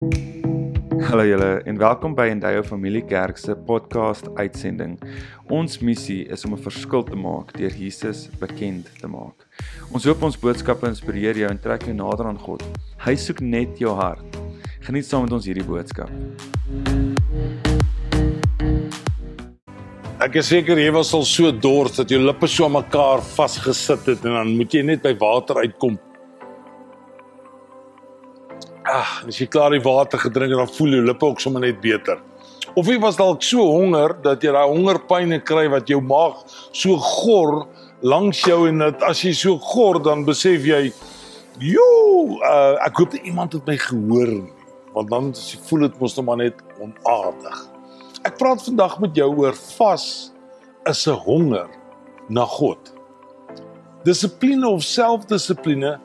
Hallo julle en welkom by Endeavour Familie Kerk se podcast uitsending. Ons missie is om 'n verskil te maak deur Jesus bekend te maak. Ons hoop ons boodskappe inspireer jou en trek jou nader aan God. Hy soek net jou hart. Geniet saam met ons hierdie boodskap. Ek is seker jy was al so dors dat jou lippe so aan mekaar vasgesit het en dan moet jy net by water uitkom Ag, as jy klaar die water gedrink het, dan voel jou lippe ook sommer net beter. Of jy was dalk so honger dat jy daai hongerpyne kry wat jou maag so gor langs jou en dat as jy so gor dan besef jy, "Jo, uh, ek hoop iemand het my gehoor." Want dan voel dit mos net maar net onaardig. Ek praat vandag met jou oor vas is 'n honger na God. Dissipline of selfdissipline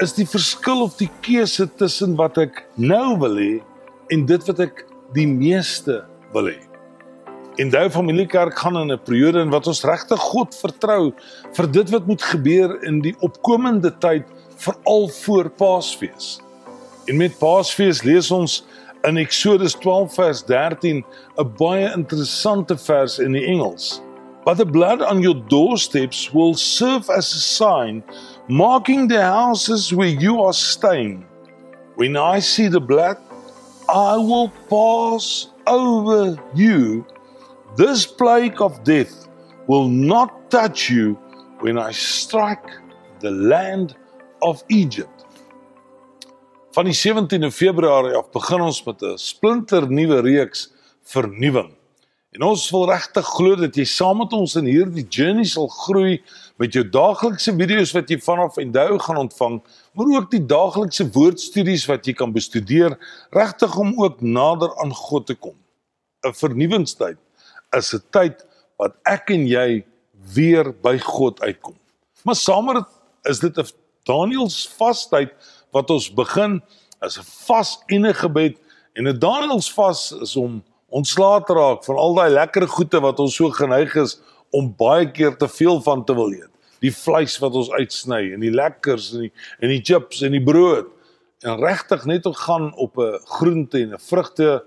is die verskil of die keuse tussen wat ek nou wil hê en dit wat ek die meeste wil hê. En daai familiekerk gaan in 'n periode in wat ons regtig God vertrou vir dit wat moet gebeur in die opkomende tyd veral voor Paasfees. En met Paasfees lees ons in Eksodus 12 vers 13 'n baie interessante vers in die Engels. But the blood on your doorsteps will serve as a sign marking the houses where you are staying. When I see the blood, I will pass over you. This plague of death will not touch you when I strike the land of Egypt. Van die 17de Februarie af begin ons met 'n splinter nuwe reeks vernuwing. En ons wil regtig glo dat jy saam met ons in hierdie journey sal groei met jou daaglikse video's wat jy vanaf Endeavour gaan ontvang, maar ook die daaglikse woordstudies wat jy kan bestudeer, regtig om ook nader aan God te kom. 'n Vernuwingstyd is 'n tyd wat ek en jy weer by God uitkom. Maar dit is dit 'n Daniels vastyd wat ons begin as 'n vas en 'n gebed en 'n Daniels vas is om ontslae te raak van al daai lekker goede wat ons so geneig is om baie keer te veel van te wil eet. Die vleis wat ons uitsny en die lekkers en die en die chips en die brood en regtig net om gaan op 'n groente en 'n vrugte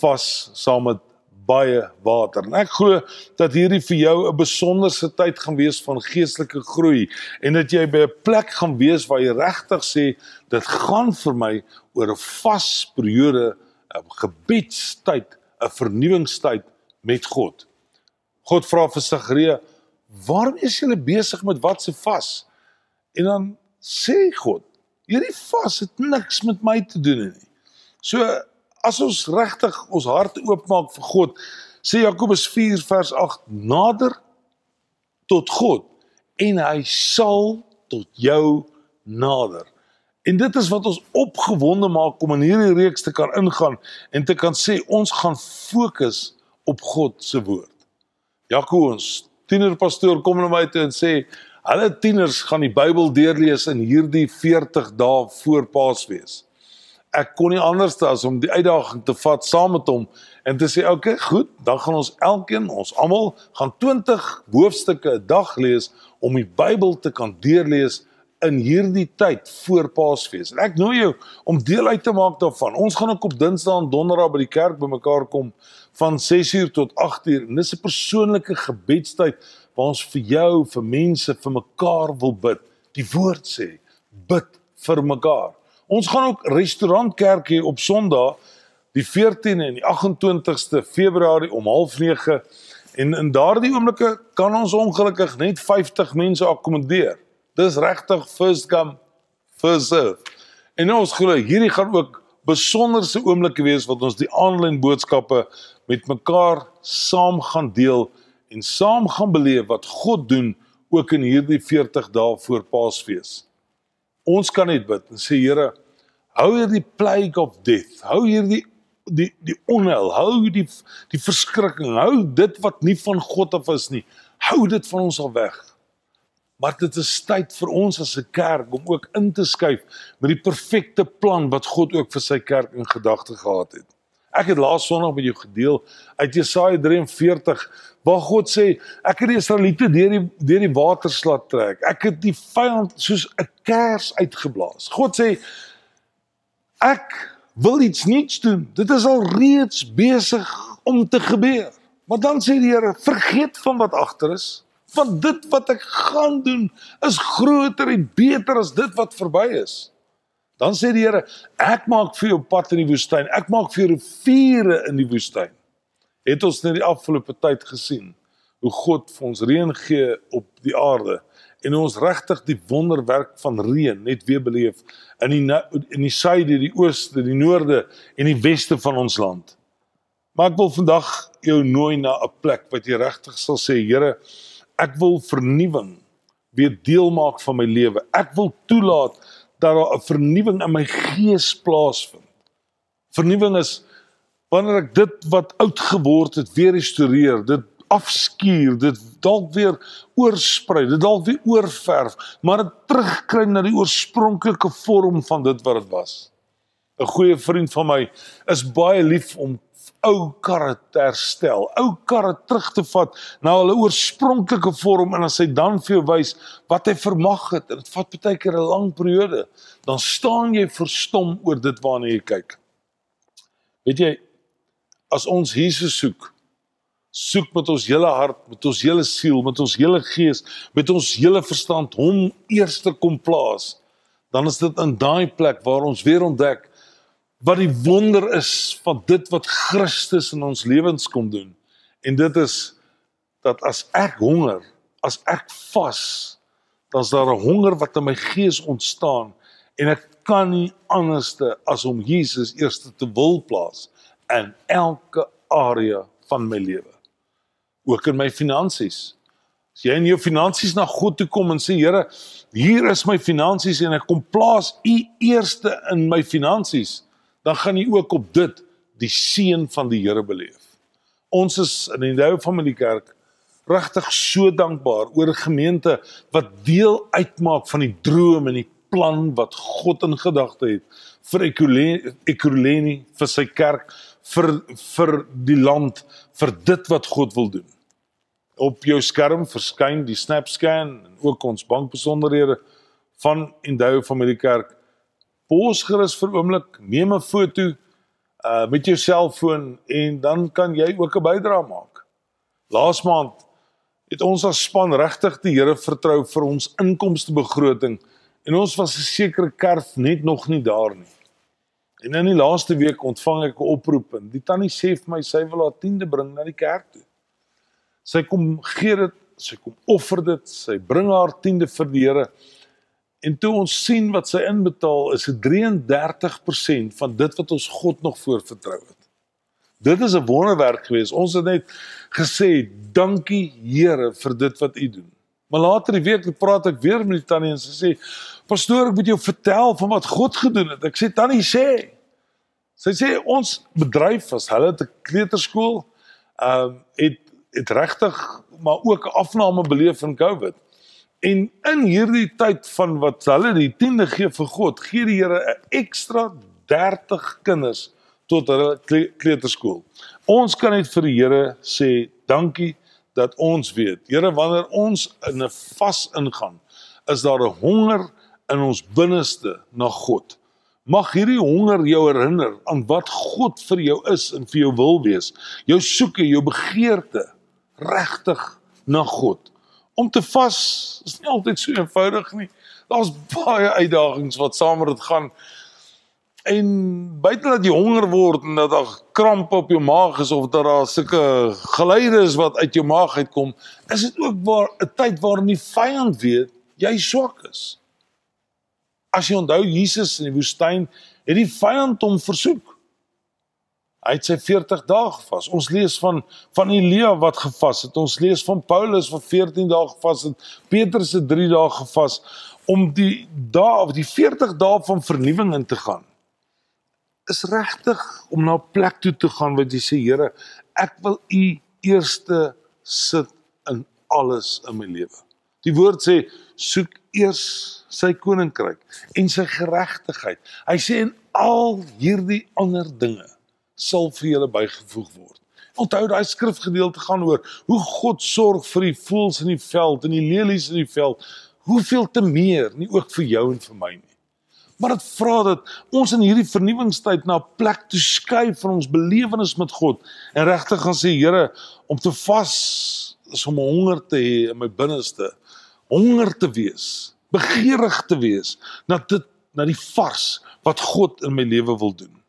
vas saam met baie water. En ek glo dat hierdie vir jou 'n besonderse tyd gaan wees van geestelike groei en dat jy by 'n plek gaan wees waar jy regtig sê dit gaan vir my oor 'n vas periode, 'n gebedstyd 'n vernuwingstyd met God. God vra vir Sagaria, "Waarom is julle besig met wat se vas?" En dan sê God, "Hierdie vas het niks met my te doen nie." So as ons regtig ons hart oopmaak vir God, sê Jakobus 4 vers 8, "Nader tot God en hy sal tot jou nader." En dit is wat ons opgewonde maak om in hierdie reeks te kan ingaan en te kan sê ons gaan fokus op God se woord. Jaco ons tienerpastoor kom na my toe en sê hulle tieners gaan die Bybel deurlees in hierdie 40 dae voor Paasfees. Ek kon nie anders as om die uitdaging te vat saam met hom en te sê, "Oké, okay, goed, dan gaan ons elkeen, ons almal gaan 20 hoofstukke 'n dag lees om die Bybel te kan deurlees." In hierdie tyd voor Paasfees. En ek nooi jou om deel uit te maak daarvan. Ons gaan ook op Dinsdae en Donderdae by die kerk bymekaar kom van 6uur tot 8uur. En dis 'n persoonlike gebedstyd waar ons vir jou, vir mense, vir mekaar wil bid. Die woord sê, bid vir mekaar. Ons gaan ook restaurantkerk hê op Sondag die 14de en die 28ste Februarie om 09:30 en in daardie oomblikke kan ons ongelukkig net 50 mense akkommodeer. Dis regtig first come first serve. En nou ons glo hierdie gaan ook besonderse oomblikke wees wat ons die aanlyn boodskappe met mekaar saam gaan deel en saam gaan beleef wat God doen ook in hierdie 40 dae voor Paasfees. Ons kan net bid en sê Here, hou hierdie plague of death, hou hierdie die die onheil, hou die die verskrikking, hou dit wat nie van God af is nie. Hou dit van ons al weg. Maar dit is tyd vir ons as 'n kerk om ook in te skuif met die perfekte plan wat God ook vir sy kerk in gedagte gehad het. Ek het laas Sondag met jou gedeel uit Jesaja 43 waar God sê ek het die Israeliete deur die deur die waters laat trek. Ek het die vyand soos 'n kers uitgeblaas. God sê ek wil iets niets doen. Dit is al reeds besig om te gebeur. Maar dan sê die Here, vergeet van wat agter is. Want dit wat ek gaan doen is groter en beter as dit wat verby is. Dan sê die Here, ek maak vir jou pad in die woestyn. Ek maak vir jou riviere in die woestyn. Het ons net die afgelope tyd gesien hoe God vir ons reën gee op die aarde en ons regtig die wonderwerk van reën net weer beleef in die in die suide, die ooste, die noorde en die weste van ons land. Maar ek wil vandag jou nooi na 'n plek wat jy regtig sal sê, Here, ek wil vernuwing weer deel maak van my lewe. Ek wil toelaat dat daar 'n vernuwing in my gees plaasvind. Vernuwing is wanneer ek dit wat oud geword het weer restoreer, dit afskuur, dit dalk weer oorsprei, dit dalk weer oorverf, maar dit terugkry na die oorspronklike vorm van dit wat dit was. 'n Goeie vriend van my is baie lief om ou karre te herstel, ou karre terug te vat na hulle oorspronklike vorm en as hy dan vir jou wys wat hy vermag het, en dit vat baie keer 'n lang periode, dan staan jy verstom oor dit waarna jy kyk. Weet jy, as ons Jesus soek, soek met ons hele hart, met ons hele siel, met ons hele gees, met ons hele verstand hom eerste kom plaas, dan is dit in daai plek waar ons weer ontdek wat die wonder is van dit wat Christus in ons lewens kom doen. En dit is dat as ek honger, as ek vas, dan is daar 'n honger wat in my gees ontstaan en ek kan nie anderste as om Jesus eerste te wil plaas in elke area van my lewe ook in my finansies. As jy in jou finansies na God toe kom en sê Here, hier is my finansies en ek kom plaas U eerste in my finansies, dan gaan jy ook op dit die seën van die Here beleef. Ons is in die Nuwe Familiekerk regtig so dankbaar oor gemeente wat deel uitmaak van die droom en die plan wat God in gedagte het vir Ekurhuleni vir sy kerk vir vir die land vir dit wat God wil doen. Op jou skerm verskyn die SnapScan en ook ons bankbesonderhede van Endow Familiekerk. Pos gerus vir oomblik, neem 'n foto uh met jou selfoon en dan kan jy ook 'n bydrae maak. Laas maand het ons as span regtig die Here vertrou vir ons inkomste begroting en ons was 'n sekere kerf net nog nie daar nie. En in die laaste week ontvang ek 'n oproep en die tannie sê vir my sy wil haar tiende bring na die kerk toe. Sy kom gee dit, sy kom offer dit, sy bring haar tiende vir die Here. En toe ons sien wat sy inbetaal, is dit 33% van dit wat ons God nog voorvertrou het. Dit is 'n wonderwerk geweest. Ons het net gesê, "Dankie Here vir dit wat U doen." Maar later die week praat ek weer met die tannie en sy sê, "Pastoor, ek moet jou vertel van wat God gedoen het." Ek sê, "Tannie, sê." Sy sê ons bedryf as hulle te kleuterskool ehm um, het het regtig maar ook afname beleef in COVID. En in hierdie tyd van wat hulle die tiende gee vir God, gee die Here 'n ekstra 30 kinders tot hulle kleuterskool. Ons kan net vir die Here sê dankie dat ons weet. Here, wanneer ons in 'n vas ingaan, is daar 'n honger in ons binneste na God. Mag hierdie honger jou herinner aan wat God vir jou is en vir jou wil wees. Jou soeke, jou begeerte regtig na God. Om te vas is nie altyd so eenvoudig nie. Daar's baie uitdagings wat saam met dit gaan. En buite dat jy honger word en dat daar kramp op jou maag is of dat daar sulke geluide is wat uit jou maag uitkom, is dit ook waar 'n tyd waarin die vyand weet jy swak is. As jy onthou Jesus in die woestyn het die vyand hom versoek. Hy het sy 40 dae gevas. Ons lees van van Elia wat gevas het. Ons lees van Paulus wat 14 dae gevas het. Petrus het 3 dae gevas om die dae of die 40 dae van vernuwing in te gaan. Is regtig om na 'n plek toe te gaan wat jy sê Here, ek wil U eerste sit in alles in my lewe. Die woord sê soek eers sy koninkryk en sy geregtigheid. Hy sê en al hierdie ander dinge sal vir julle bygevoeg word. Onthou daai skrifgedeelte gaan oor hoe God sorg vir die voëls in die veld en die lelies in die veld. Hoeveel te meer nie ook vir jou en vir my nie. Maar dit vra dat ons in hierdie vernuwingstyd na 'n plek toe skuif van ons belewenis met God en regtig gaan sê Here, om te vas is om honger te hê in my binneste, honger te wees, begeerig te wees na dit na die vars wat God in my lewe wil doen.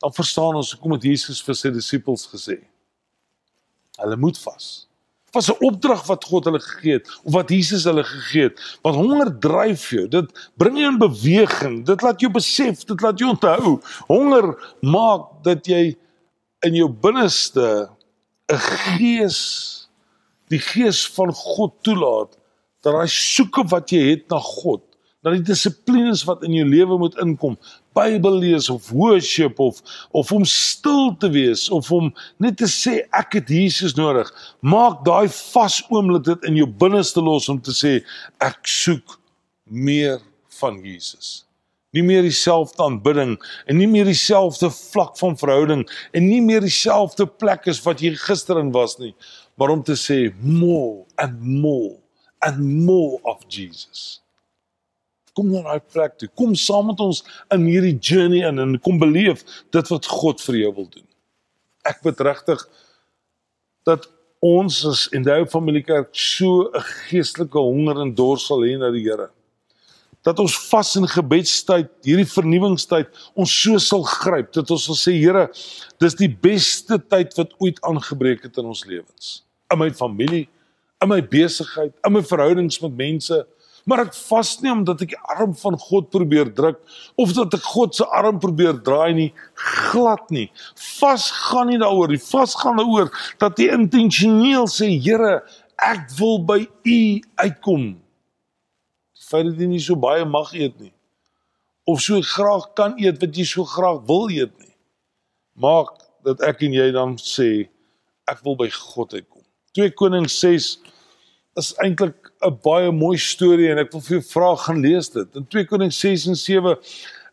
Dan verstaan ons hoekom het Jesus vir sy disippels gesê. Hulle moet vas was 'n opdrag wat God hulle gegee het of wat Jesus hulle gegee het. Want honger dryf jou. Dit bring jou in beweging. Dit laat jou besef, dit laat jou onthou. Honger maak dat jy in jou binneste 'n gees die gees van God toelaat dat daai soeke wat jy het na God dat die dissiplines wat in jou lewe moet inkom, Bybel lees of worship of of om stil te wees of om net te sê ek het Jesus nodig, maak daai vas oomblik dit in jou binneste los om te sê ek soek meer van Jesus. Nie meer dieselfde aanbidding en nie meer dieselfde vlak van verhouding en nie meer dieselfde plek as wat jy gister in was nie, maar om te sê more and more and more of Jesus kom na daai plek toe. Kom saam met ons in hierdie journey in en kom beleef dit wat God vir jou wil doen. Ek bid regtig dat ons as in die familiekerk so 'n geestelike honger en dors sal hê na die Here. Dat ons vas in gebedstyd, hierdie vernuwingstyd, ons so sal gryp dat ons sal sê Here, dis die beste tyd wat ooit aangebreek het in ons lewens. In my familie, in my besigheid, in my verhoudings met mense, maar ek vas nie omdat ek die arm van God probeer druk of dat ek God se arm probeer draai nie. Glad nie. Vas gaan nie daaroor die vas gaan daaroor dat jy intentioneel sê Here ek wil by u uitkom. Feit dat jy nie so baie mag eet nie of so graag kan eet wat jy so graag wil eet nie maak dat ek en jy dan sê ek wil by God uitkom. 2 Konings 6 is eintlik 'n baie mooi storie en ek wil vir jou vra gaan lees dit. In 2 Konings 6 en 7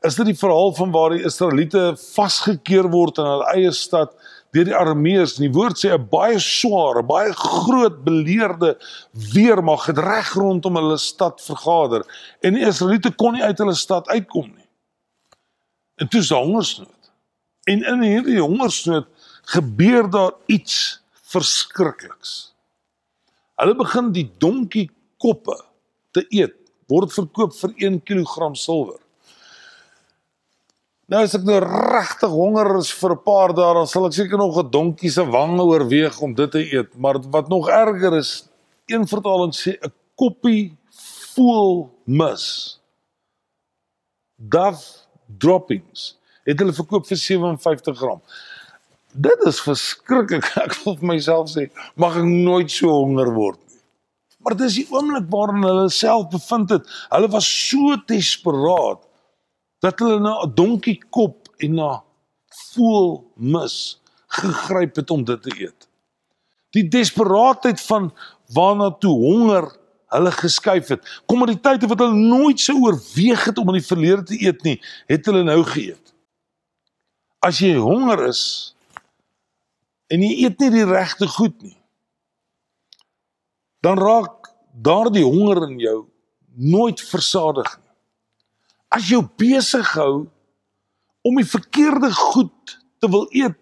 is dit die verhaal van waar die Israeliete vasgekeer word in hulle eie stad deur die Arameërs. Die woord sê 'n baie swaar, 'n baie groot beleerde weermag het reg rondom hulle stad vergader en die Israeliete kon nie uit hulle stad uitkom nie. En toe is daar hongersnood. En in hierdie hongersnood gebeur daar iets verskrikliks. Hulle begin die donkie koppe te eet word verkoop vir 1 kg silwer. Nou as ek nou regtig honger is vir 'n paar dae, dan sal ek seker nog 'n donkie se wange oorweeg om dit te eet, maar wat nog erger is, een vertaling sê 'n koppie voel mis. Dove droppings. Het hulle verkoop vir 57 gram. Dit is verskriklik. Ek wil vir myself sê, mag ek nooit so honger word Maar dis die oomblik waarin hulle self bevind het. Hulle was so desperaat dat hulle na 'n donkie kop en na voel mis gegryp het om dit te eet. Die desperaatheid van waarna toe honger hulle geskuif het. Kommoditeite wat hulle nooit sou oorweeg het om in die verlede te eet nie, het hulle nou geëet. As jy honger is en jy eet nie die regte goed nie, dan raak daardie honger in jou nooit versadig nie. As jy besig hou om die verkeerde goed te wil eet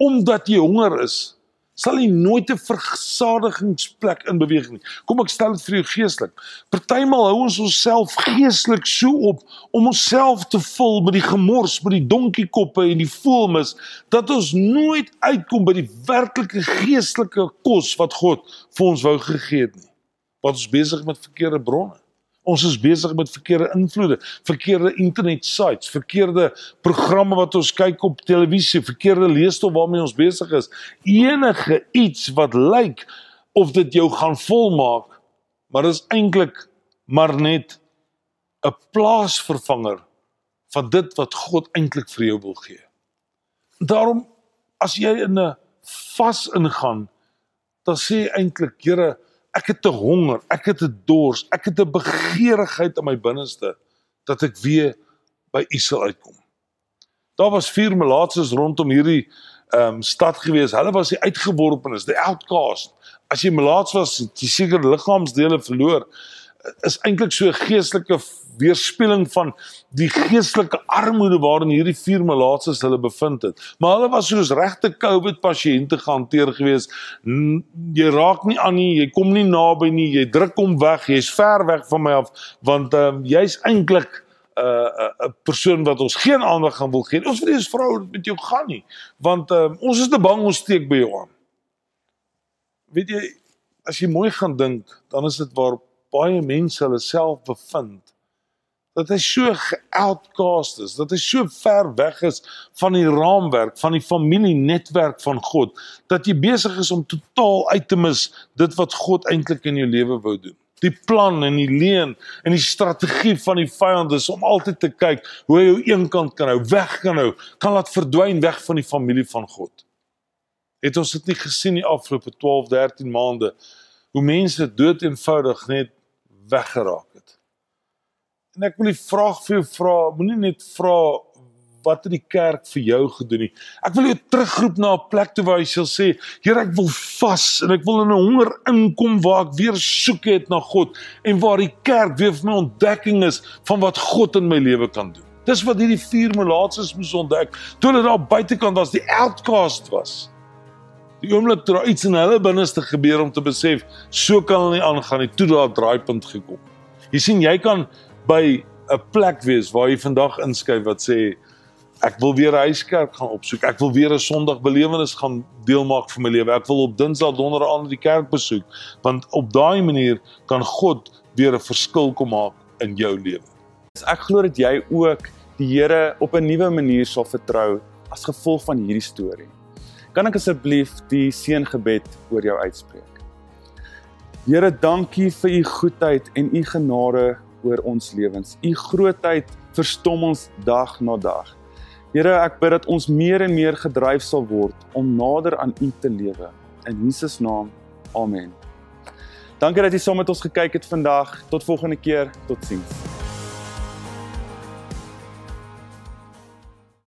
omdat jy honger is, sal jy nooit 'n versadigingsplek in beweging nie. Kom ek stel dit vir jou geestelik. Partymal hou ons onsself geestelik so op om onsself te vul met die gemors, met die donkiekoppe en die voelmis dat ons nooit uitkom by die werklike geestelike kos wat God vir ons wou gegee het nie want ons besig met verkeerde bronne. Ons is besig met verkeerde invloede, verkeerde internet sites, verkeerde programme wat ons kyk op televisie, verkeerde leesstof waarmee ons besig is. Enige iets wat lyk of dit jou gaan volmaak, maar dit is eintlik maar net 'n plaasvervanger van dit wat God eintlik vir jou wil gee. Daarom as jy in 'n vas ingaan, dan sê eintlik, Here, ek het te honger, ek het te dors, ek het 'n begeerigheid in my binneste dat ek weer by U sal uitkom. Daar was vier melaatses rondom hierdie ehm um, stad gewees. Hulle was die uitgeworpenes, die outcast. As jy melaats was, jy seker liggaamsdele verloor. is eintlik so 'n geestelike weerspieëling van die geestelike armoede waarin hierdie vier malaatses hulle bevind het. Maar hulle was soos regte COVID pasiënte gehanteer gewees. Jy raak nie aan nie, jy kom nie naby nie, jy druk hom weg, jy's ver weg van my af want ehm um, jy's eintlik 'n uh, 'n uh, persoon wat ons geen aandag gaan wil gee. Ons wil nie eens vrou met jou gaan nie, want uh, ons is te bang ons steek by jou aan. Weet jy, as jy mooi gaan dink, dan is dit waar baie mense hulle self bevind dat hy so geoutcast is, dat hy so ver weg is van die raamwerk van die familienetwerk van God dat jy besig is om totaal uit te mis dit wat God eintlik in jou lewe wou doen. Die plan en die leen en die strategie van die vyand is om altyd te kyk hoe hy jou eenkant kan hou, weg kan hou, kan laat verdwyn weg van die familie van God. Het ons dit nie gesien die afgelope 12, 13 maande hoe mense dood eenvoudig net weggeraak En ek wil die vraag vir jou vra, moenie net vra wat het die kerk vir jou gedoen nie. Ek wil jou terugroep na 'n plek toe waar jy sal sê, Here, ek wil vas en ek wil in 'n honger inkom waar ek weer soek het na God en waar die kerk weer vir my ontdekking is van wat God in my lewe kan doen. Dis wat hierdie vier malaatses moes ontdek toe hulle daar buitekant was, die outcast was. Die oomblik toe daar iets in hulle binneste gebeur om te besef, so kan hulle nie aangaan nie, toe daar draaipunt gekom. Jy sien, jy kan by 'n plek wees waar jy vandag inskryf wat sê ek wil weer 'n huiskerk gaan opsoek. Ek wil weer 'n Sondag belewenis gaan deelmaak vir my lewe. Ek wil op Dinsdag, Donderdag aan die kerk besoek want op daai manier kan God weer 'n verskil kom maak in jou lewe. Ek glo dat jy ook die Here op 'n nuwe manier sal vertrou as gevolg van hierdie storie. Kan ek asseblief die seëngebed oor jou uitspreek? Here, dankie vir u goedheid en u genade oor ons lewens. U grootheid verstom ons dag na dag. Here, ek bid dat ons meer en meer gedryf sal word om nader aan U te lewe. In Jesus naam. Amen. Dankie dat jy saam met ons gekyk het vandag. Tot volgende keer. Totsiens.